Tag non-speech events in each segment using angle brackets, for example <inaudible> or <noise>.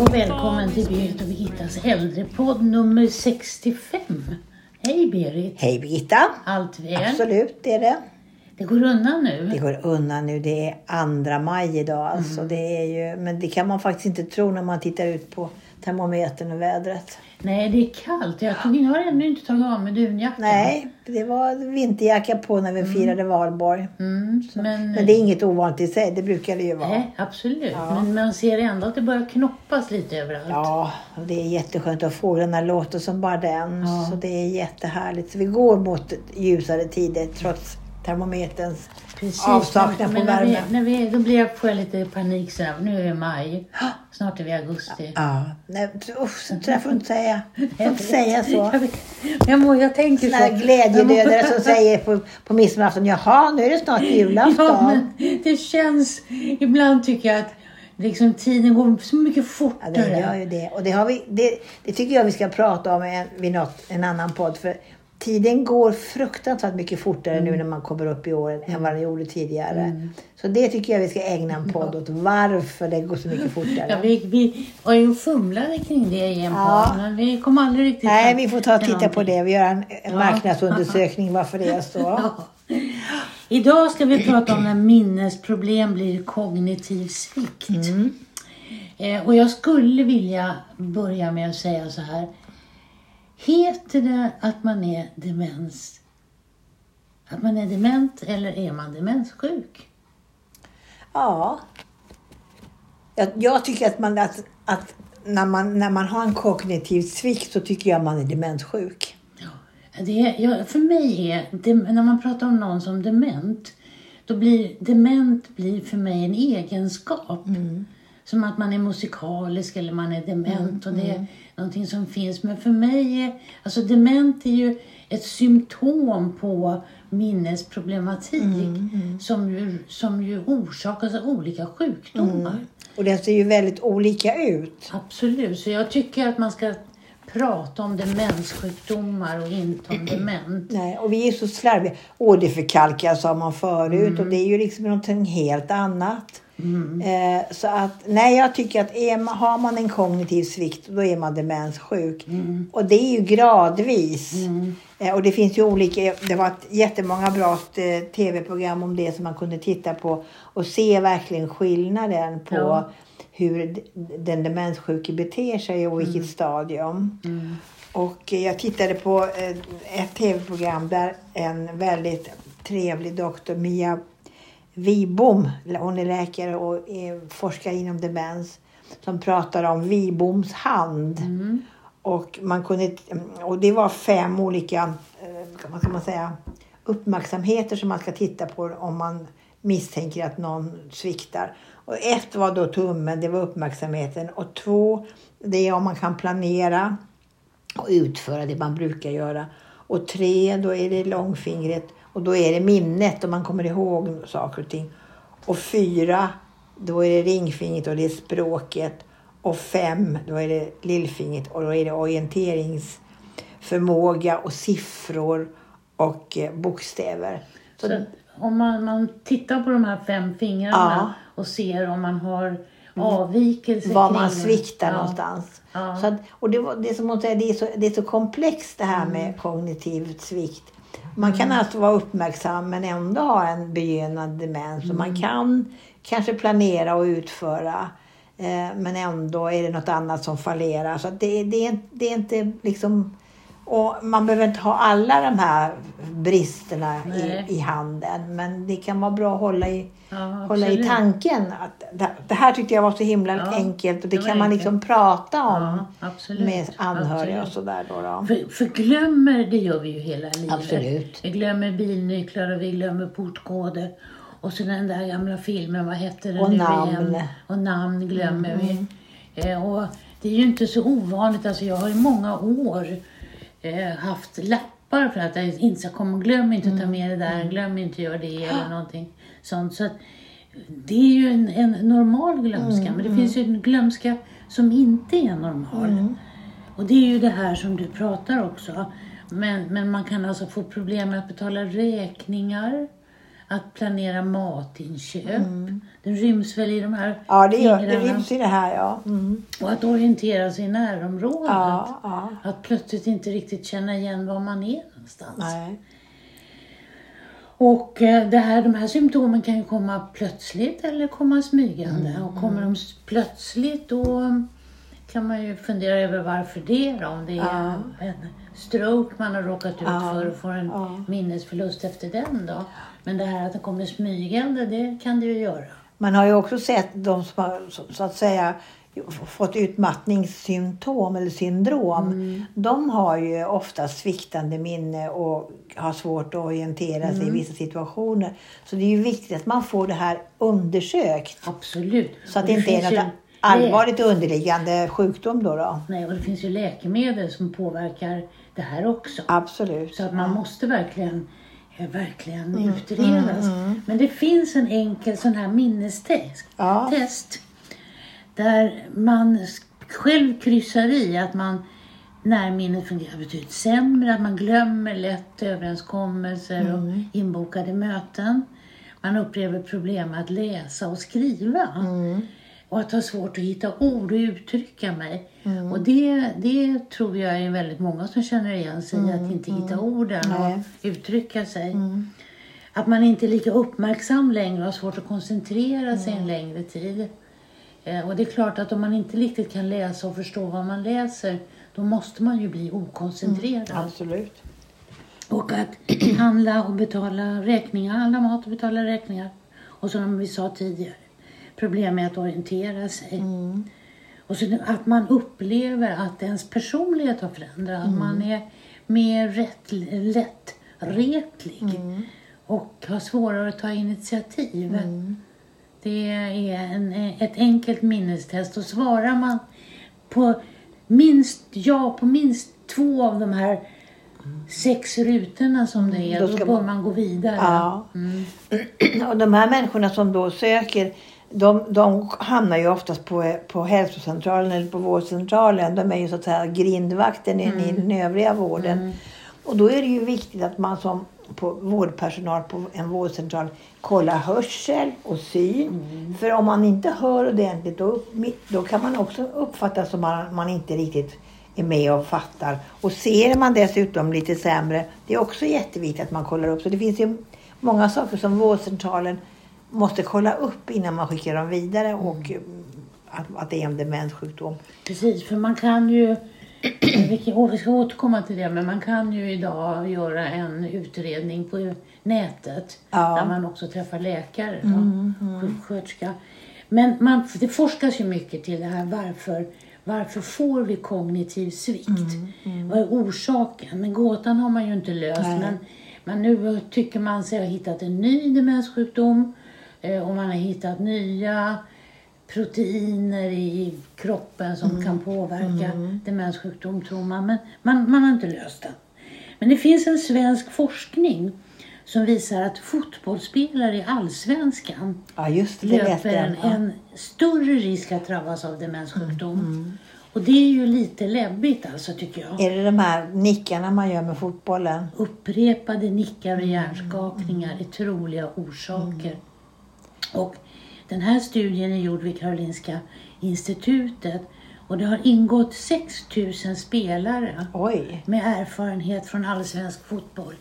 och välkommen till Berit och Birgittas äldrepodd nummer 65. Hej Berit! Hej Birgitta! Allt väl? Absolut, det är det. Det går undan nu. Det går undan nu. Det är andra maj idag. Alltså. Mm. Det är ju, men det kan man faktiskt inte tro när man tittar ut på termometern och vädret. Nej, det är kallt. Jag, tog, jag har ännu inte tagit av mig dunjackan. Nej, det var vinterjacka på när vi firade valborg. Mm, men, Men det är inget ovanligt i sig. Det brukar det ju vara. Nej, absolut. Men man ser ändå att det börjar knoppas lite överallt. Ja, och det är jätteskönt och fåglarna låter som bara den. Ja. Så det är jättehärligt. Så vi går mot ljusare tider trots termometerns Precis. avsaknad på men när vi, värme. när vi, då blir jag, får jag lite panik så här. Nu är det maj. Snart är vi i augusti. Ja, nej, usch, så där får du inte säga. <laughs> Får inte säga så. Jag, jag, må, jag tänker Såna så. glädjedödare som säger på, på midsommarafton, jaha, nu är det snart julafton. Ja, men det känns... Ibland tycker jag att liksom, tiden går så mycket Ja, fortare. det gör ju det. Och det, har vi, det, det tycker jag vi ska prata om en, vid något, en annan podd. För tiden går fruktansvärt mycket fortare Mm. nu när man kommer upp i åren än vad den gjorde tidigare. Så det tycker jag vi ska ägna en podd åt. Varför det går så mycket <laughs> fortare. Ja, vi, vi var ju fumlade kring det i en Ja. men vi kom aldrig riktigt Nej, vi får ta och titta på det. Vi gör en, en Ja. marknadsundersökning varför det är så. <laughs> Ja. Idag ska vi prata om när minnesproblem blir kognitiv svikt. Mm. Eh, och jag skulle vilja börja med att säga så här. Heter det att man är demens? Att man är dement eller är man demenssjuk? Ja. Jag, jag tycker att, man, att, att när, man, när man har en kognitiv svikt så tycker jag man är demenssjuk. Det är, ja, för mig är, det, när man pratar om någon som dement, då blir dement blir för mig en egenskap. Som att man är musikalisk eller man är dement och det är någonting som finns. Men för mig är, alltså dement är ju ett symptom på minnesproblematik Som, ju, som ju orsakas av olika sjukdomar. Och den ser ju väldigt olika ut. Absolut, så jag tycker att man ska prata om demenssjukdomar och inte om dement. Nej, och vi är så slarviga. Åderförkalkad sa man förut och det är ju liksom någonting helt annat. Eh, så att, nej jag tycker att är, har man en kognitiv svikt då är man demenssjuk. Och det är ju gradvis. Eh, och det finns ju olika, det var jättemånga bra eh, tv-program om det som man kunde titta på och se verkligen skillnaden på Ja. Hur den demenssjuke beter sig och vilket stadium. Och eh, jag tittade på eh, ett tv-program där en väldigt trevlig doktor, Mia Wibom, hon är läkare och är forskare inom demens, som pratar om Wiboms hand. Och, man kunde, och det var fem olika eh, vad ska man säga, uppmärksamheter som man ska titta på om man misstänker att någon sviktar. Och ett var då tummen, det var uppmärksamheten. Och två, det är om man kan planera och utföra det man brukar göra. Och tre, då är det långfingret och då är det minnet och man kommer ihåg saker och ting. Och fyra, då är det ringfingret och det är språket. Och fem, då är det lillfingret och då är det orienteringsförmåga och siffror och eh, bokstäver. Så, Så om man, man tittar på de här fem fingrarna och ser om man har avvikelse var man sviktar Ja. någonstans. Ja. Så att, och det, var, det, som hon säger, det, är så, det är så komplext det här Mm. med kognitiv svikt. Man kan alltså vara uppmärksam men ändå ha en begynnande demens. Mm. man kan kanske planera och utföra eh, men ändå är det något annat som fallerar. Så det, det, är, det är inte liksom... Och man behöver inte ha alla de här bristerna i, i handen. Men det kan vara bra att hålla i, Ja, hålla i tanken. Att det, det här tyckte jag var så himla Ja, enkelt och det, det kan man enkelt. liksom prata om Ja, med anhöriga Absolut. och sådär. Då, då. För, för glömmer, det gör vi ju hela livet. Absolut. Vi glömmer bilnycklar och vi glömmer portkoder. Och så den där gamla filmen, vad hette den Och nu namn. igen? Och namn glömmer Mm. vi. Eh, och det är ju inte så ovanligt, alltså jag har i många år haft lappar för att jag inte ska komma, glöm inte Mm. att ta med det där, glöm inte att göra det <gasps> eller någonting sånt. Så att, det är ju en, en normal glömska, Mm, men det finns ju en glömska som inte är normal. Mm. Och det är ju det här som du pratar också. Men, men man kan alltså få problem med att betala räkningar. Att planera matinköp. Den ryms väl i de här Ja, det, gör, det ryms i det här ja. Mm. Och att orientera sig i närområdet. Ja, ja. Att plötsligt inte riktigt känna igen var man är någonstans. Nej. Och eh, det här, de här symptomen kan ju komma plötsligt eller komma smygande. Mm, Och kommer de plötsligt då kan man ju fundera över varför det då. Om det är Ja. en stroke man har råkat ut Ja, för och får en ja. minnesförlust efter den då. Men det här att det kommer smygande, det kan det ju göra. Man har ju också sett de som har så, att säga fått utmattningssymptom eller syndrom. Mm. De har ju ofta sviktande minne och har svårt att orientera sig Mm. i vissa situationer. Så det är ju viktigt att man får det här undersökt. Absolut. Så att Och det inte är något allvarligt underliggande sjukdom då. då. Nej, och det finns ju läkemedel som påverkar det här också. Absolut. Så att man måste verkligen, verkligen Mm, utredas. Men det finns en enkel sån här minnestest. Ja. Test, där man själv kryssar i att man när minnet fungerar betydligt sämre, att man glömmer lätt överenskommelser Mm. och inbokade möten. Man upplever problem med att läsa och skriva. Mm. Och att ha svårt att hitta ord och uttrycka mig. Mm. Och det, det tror jag är väldigt många som känner igen sig i, att inte hitta orden Mm. Nej. Mm. och uttrycka sig. Att man inte är lika uppmärksam längre och har svårt att koncentrera sig en längre tid. Eh, Och det är klart att om man inte riktigt kan läsa och förstå vad man läser, då måste man ju bli okoncentrerad. Absolut. Och att <clears throat> handla och betala räkningar, handla mat och betala räkningar. Och som vi sa tidigare, problem med att orientera sig. Och så att man upplever att ens personlighet har förändrats. Att man är mer rätt, lättretlig. Och har svårare att ta initiativ. Det är en, ett enkelt minnestest. Och svarar man på minst ja på minst två av de här sex rutorna som det är, Då då, bör man- man gå vidare. Ja. Mm. <clears throat> Och de här människorna som då söker, de, de hamnar ju oftast på, på hälsocentralen eller på vårdcentralen. De är ju så att säga grindvakten in i den övriga vården. Och då är det ju viktigt att man som på vårdpersonal på en vårdcentral kollar hörsel och syn. För om man inte hör ordentligt då, då kan man också uppfatta som man, man inte riktigt är med och fattar. Och ser man dessutom lite sämre, det är också jätteviktigt att man kollar upp. Så det finns ju många saker som vårdcentralen måste kolla upp innan man skickar dem vidare och mm, att, att det är en demenssjukdom. Precis, för man kan ju, <clears throat> vi ska återkomma till det, men man kan ju idag göra en utredning på nätet Ja. där man också träffar läkare och sjuksköterska. Men man, det forskas ju mycket till det här varför, varför får vi kognitiv svikt? Vad är orsaken? Men gåtan har man ju inte löst. Men, men nu tycker man sig ha hittat en ny demenssjukdom och man har hittat nya proteiner i kroppen som kan påverka demenssjukdom tror man. Men man, man har inte löst det. Men det finns en svensk forskning som visar att fotbollsspelare i allsvenskan Ja, just det. löper en, Ja. en större risk att drabbas av demenssjukdom. Och det är ju lite läbbigt alltså tycker jag. Är det de här nickarna man gör med fotbollen? Upprepade nickar och hjärnskakningar är troliga orsaker. Och den här studien är gjord vid Karolinska institutet och det har ingått 6 000 spelare Oj! med erfarenhet från allsvensk fotboll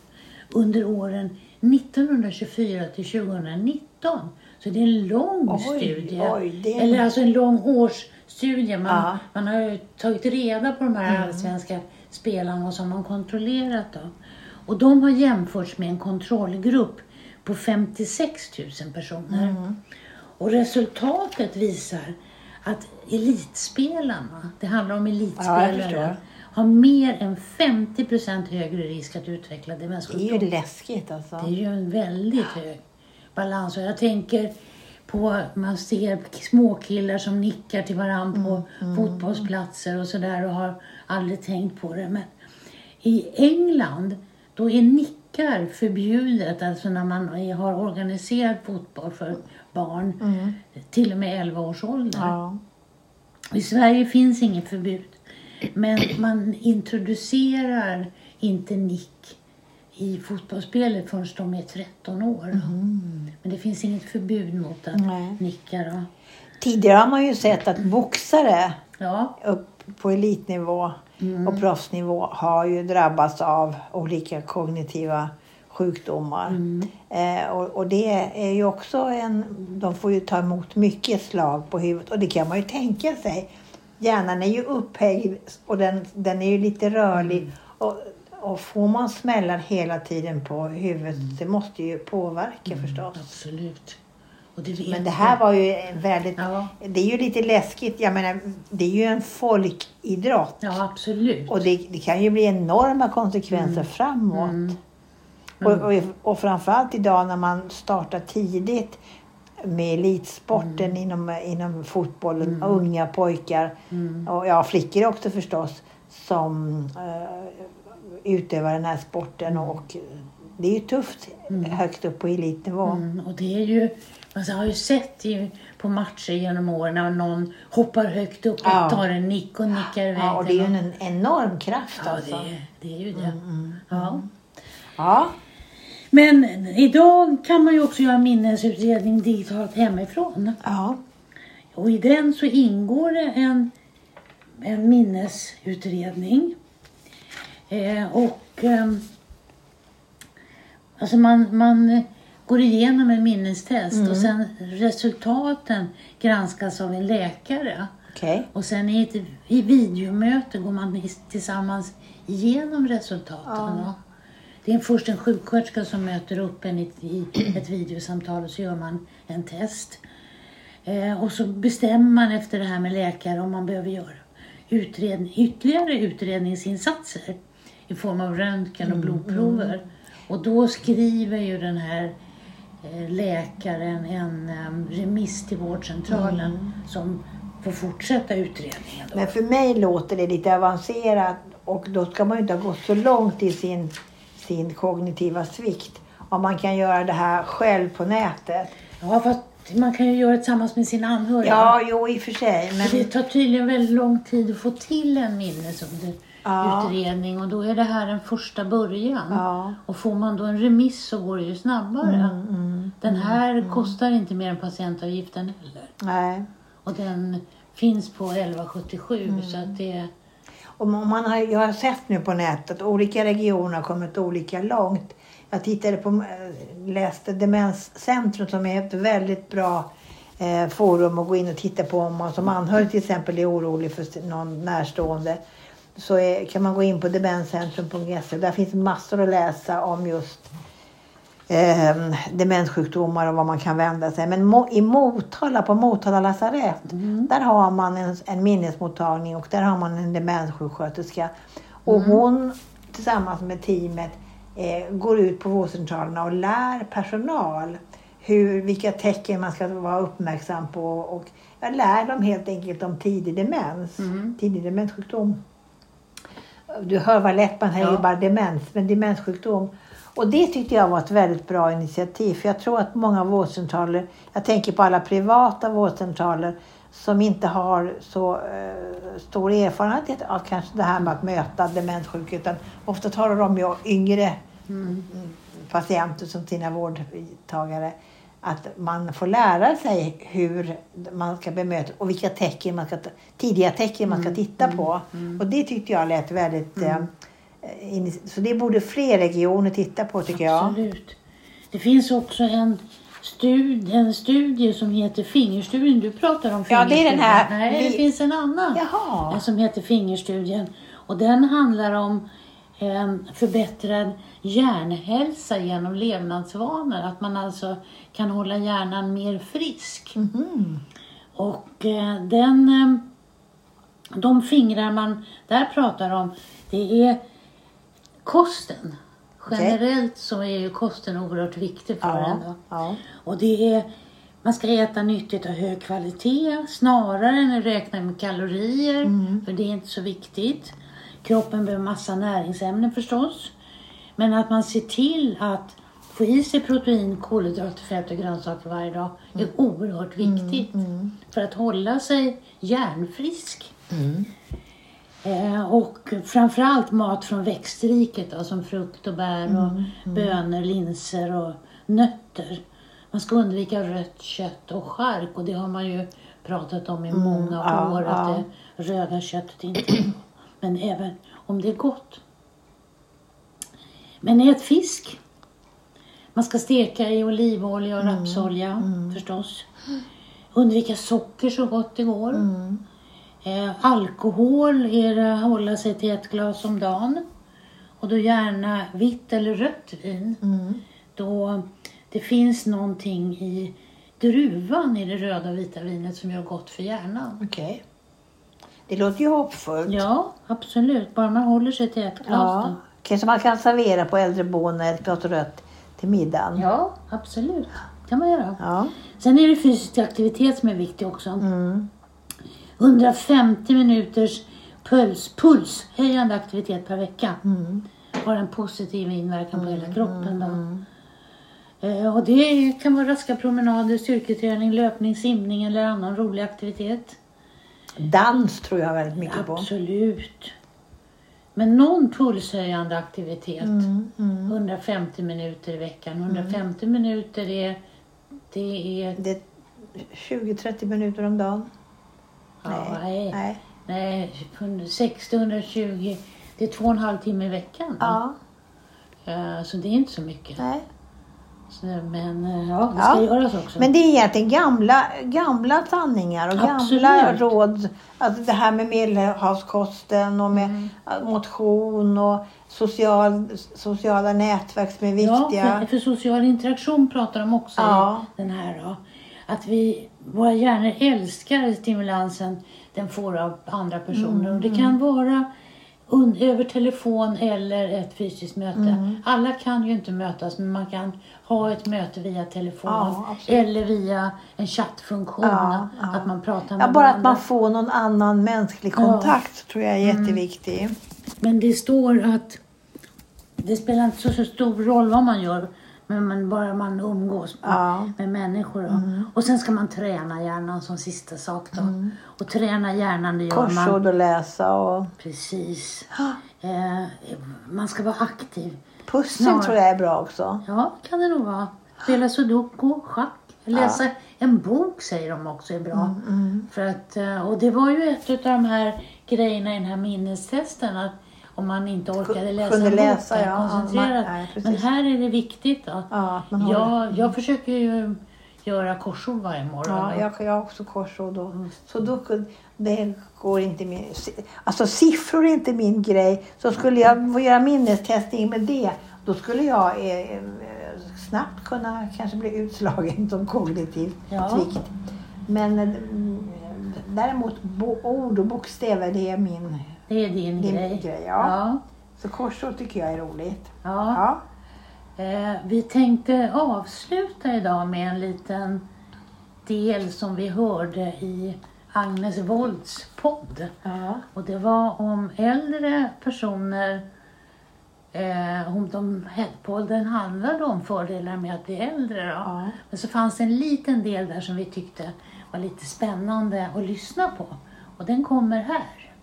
under åren 1924 till 2019. Så det är en lång Oj, studie. oj, är- Eller alltså en lång årsstudie. Man, Ja. man har ju tagit reda på de här allsvenska spelarna och så har man kontrollerat dem. Och de har jämförts med en kontrollgrupp på 56 000 personer. Och resultatet visar att elitspelarna, det handlar om Ja, elitspelare, förstår. har mer än 50 procent högre risk att utveckla Det är demenssjukdom. ju läskigt alltså. Det är ju en väldigt hög balans. Och jag tänker på, man ser småkillar som nickar till varandra på fotbollsplatser och sådär och har aldrig tänkt på det. Men i England, då är nickar förbjudet, alltså när man har organiserad fotboll för barn, till och med 11 års ålder. Ja. I Sverige finns inget förbud. Men man introducerar inte nick i fotbollsspelet förrän de är 13 år. Då. Men det finns inget förbud mot att Nej. nicka. Då. Tidigare har man ju sett att boxare Ja, upp på elitnivå Mm. och proffsnivå har ju drabbats av olika kognitiva sjukdomar. Mm. Eh, och, och det är ju också en... De får ju ta emot mycket slag på huvudet och det kan man ju tänka sig. Hjärnan är ju upphängd och den, den är ju lite rörlig. Mm. Och, och får man smällar hela tiden på huvudet, Mm. det måste ju påverka förstås. absolut. Det Men det här var ju väldigt... Ja, Det är ju lite läskigt. Jag menar, det är ju en folkidrott. ja absolut. Och det, det kan ju bli enorma konsekvenser framåt. Mm. Och, och, och framförallt idag när man startar tidigt med elitsporten Mm. inom, inom fotbollen. Unga pojkar Mm. och ja, flickor också förstås som eh, utövar den här sporten. Och det är ju tufft högt upp på elitnivå. Mm, och det är ju, man har ju sett ju på matcher genom åren när någon hoppar högt upp och Ja. tar en nick och nickar iväg Ja, och det är ju en enorm kraft Ja, alltså. det, det är ju det. Mm, Ja. Ja, Men idag kan man ju också göra minnesutredning digitalt hemifrån. ja. Och i den så ingår det en, en minnesutredning. Eh, och ehm, alltså man, man går igenom en minnestest och sen resultaten granskas av en läkare. okej. Och sen i ett i videomöte går man tillsammans igenom resultaten. va? Det är först en sjuksköterska som möter upp en i ett, i ett videosamtal och så gör man en test. Eh, och så bestämmer man efter det här med läkare om man behöver göra utredning, ytterligare utredningsinsatser i form av röntgen och blodprover. Och då skriver ju den här läkaren en em, remiss till vårdcentralen som får fortsätta utredningen. Då. Men för mig låter det lite avancerat och då ska man ju inte ha gått så långt i sin, sin kognitiva svikt. Om man kan göra det här själv på nätet. Ja, fast man kan ju göra det tillsammans med sina anhöriga. Ja, jo i och för sig. Men det tar tydligen väldigt lång tid att få till en Ja. minnesutredning och då är det här en första början. ja. Och får man då en remiss så går det ju snabbare. Mm, Den här kostar inte mer än patientavgiften heller. Nej. Och den finns på 1177 Mm. så att det... Och man har, jag har sett nu på nätet att olika regioner har kommit olika långt. Jag tittade på, eh, läste Demenscentrum som är ett väldigt bra eh, forum att gå in och titta på om man som anhörig till exempel är orolig för någon närstående. Så är, kan man gå in på demenscentrum.se. Där finns massor att läsa om just eh, demenssjukdomar och vad man kan vända sig. Men mo, i Motala, på Motala lasarett, där har man en, en minnesmottagning och där har man en demenssjuksköterska. Och hon tillsammans med teamet eh, går ut på vårdcentralerna och lär personal hur, vilka tecken man ska vara uppmärksam på. Och jag lär dem helt enkelt om tidig demens, tidig demenssjukdom. Du hör vad lätt man säger Ja. bara demens, men demenssjukdom. Och det tyckte jag var ett väldigt bra initiativ. För jag tror att många vårdcentraler, jag tänker på alla privata vårdcentraler som inte har så eh, stor erfarenhet av kanske det här med att möta demenssjuka. Utan ofta tar de ju yngre mm, patienter som sina vårdtagare. Att man får lära sig hur man ska bemöta och vilka tecken man ska, tidiga tecken man ska titta på. Och det tyckte jag lät väldigt... Eh, ini- så det borde fler regioner titta på tycker jag. Absolut. Det finns också en studie, en studie som heter Fingerstudien. Du pratar om Ja, det är den här. fingerstudien. Nej, det finns en annan. Jaha. Som heter Fingerstudien. Och den handlar om en förbättrad hjärnhälsa genom levnadsvanor. Att man alltså kan hålla hjärnan mer frisk. Mhm. Och eh, den, eh, de fingrar man där pratar om, det är kosten. Generellt så är ju kosten oerhört viktig för en. Ja, Då. ja. Och det är, man ska äta nyttigt av hög kvalitet snarare än att räkna med kalorier, för det är inte så viktigt. Kroppen behöver massa näringsämnen förstås. Men att man ser till att få i sig protein, kolhydrater, fett och grönsaker varje dag är oerhört viktigt för att hålla sig hjärnfrisk. Eh, och framförallt mat från växtriket då, som frukt och bär och Mm, bönor, linser och nötter. Man ska undvika rött kött och chark och det har man ju pratat om i många Mm, ja, år att ja. det röda köttet inte. Men även om det är gott. Men ät fisk. Man ska steka i olivolja och rapsolja förstås. Undvika socker så gott det går. Eh, alkohol är det hålla sig till ett glas om dagen. Och då gärna vitt eller rött vin. Då det finns någonting i druvan i det röda och vita vinet som gör gott för hjärnan. Okej. Det låter ju hoppfullt. Ja, absolut. Bara man håller sig till ett glas. Ja. Kanske man kan servera på äldreboende ett glas rött till middagen. ja, absolut. kan man göra. Ja. Sen är det fysisk aktivitet som är viktig också. Mm. 150 minuters puls, pulshöjande aktivitet per vecka Mm. har en positiv inverkan på hela kroppen. Då. Eh, Och det kan vara raska promenader, styrketräning, löpning, simning eller annan rolig aktivitet. Dans tror jag väldigt mycket på. Absolut. Men någon pulshöjande aktivitet. Mm, mm. 150 minuter i veckan. 150 minuter är, det är Det är 20-30 minuter om dagen. Ja, nej. Nej. Nej, 160, 120. Det är två och en halv timme i veckan. Ja. Eh, Så det är inte så mycket. Nej. Men eh, ja, det Ja. ska göras också. Men det är egentligen gamla, gamla sanningar och gamla Absolut. råd. Alltså det här med medelhavskosten och med Mm. motion och social, sociala nätverk som är ja, viktiga. för, för social interaktion pratar de också Ja. i den här. Då. Att vi, våra hjärnor älskar stimulansen den får av andra personer. Och det Mm, kan vara över telefon eller ett fysiskt möte. Mm. Alla kan ju inte mötas men man kan ha ett möte via telefon Ja, eller via en chattfunktion. Ja, ja. Att man pratar med Ja, bara att man får någon annan mänsklig Ja. kontakt tror jag är Mm. jätteviktig. Men det står att det spelar inte så, så stor roll vad man gör. Men man, bara man umgås med, Ja. Mm. med människor. Då. Och sen ska man träna hjärnan som sista sak. Då. Och träna hjärnan det gör man. Korsord och läsa och Precis. Eh, man ska vara aktiv. pussel Snar- tror jag är bra också. Ja, kan det nog vara. Spela sudoku, schack, läsa en bok säger de också är bra. Mm, För att, eh, och det var ju ett av de här grejerna i den här minnestesten. Att om man inte orkade läsa kunde en läsa, bok ja. Ja, koncentrerat. man- nej, precis. Men här är det viktigt då. Ja, att man jag, jag försöker ju göra korsord varje morgon. Ja, då. jag, jag har också korsord och Mm. sudoku. Det går inte min, alltså siffror är inte min grej. Så skulle jag göra minnestestning med det, då skulle jag eh, eh, snabbt kunna kanske bli utslagen som kognitiv Ja. svikt. Men eh, däremot ord och bokstäver, det är min, Det är din det är grej. min grej. Ja. Ja. Så korsord tycker jag är roligt. Ja. Ja. Eh, vi tänkte avsluta idag med en liten del som vi hörde i Agnes Wolds podd. Ja. Och det var om äldre personer. Eh, om de, podden handlade om fördelar med att bli äldre. Då. Ja. Men så fanns en liten del där som vi tyckte var lite spännande att lyssna på. Och den kommer här.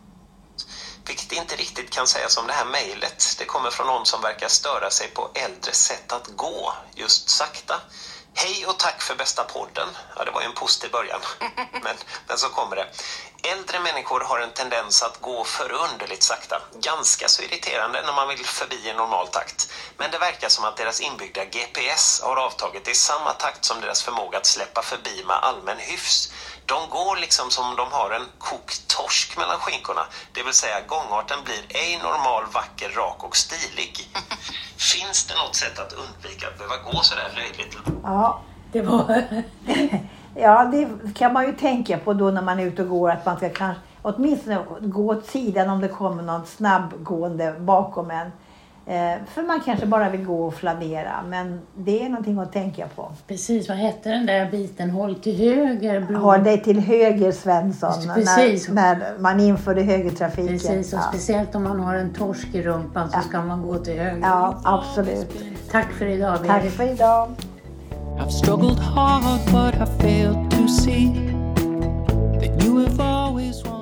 Vilket inte riktigt kan sägas om det här mejlet. Det kommer från någon som verkar störa sig på äldre sätt att gå, just sakta. Hej och tack för bästa podden. Ja, det var ju en positiv början. <laughs> Men, men så kommer det. Äldre människor har en tendens att gå förunderligt sakta. Ganska så irriterande när man vill förbi i normal takt. Men det verkar som att deras inbyggda GPS har avtagit i samma takt som deras förmåga att släppa förbi med allmän hyfs. De går liksom som om de har en kokt torsk mellan skinkorna. Det vill säga gångarten blir ej normal, vacker, rak och stilig. <laughs> Finns det något sätt att undvika att behöva gå sådär löjligt? Ja. Det var... <laughs> Ja, det kan man ju tänka på då när man är ute och går att man ska kanske åtminstone gå åt sidan om det kommer någon snabbgående bakom en. Eh, för man kanske bara vill gå och flanera men det är någonting att tänka på. Precis, vad hette den där biten? Håll till höger. Bro. Håll dig till höger Svensson Precis. när, när man införde högertrafiken. Precis, och ja. speciellt om man har en torsk i rumpan så ska man gå till höger. ja, absolut. Tack för idag, Tack Berit. för idag. I've struggled hard, but I failed to see that you have always wanted.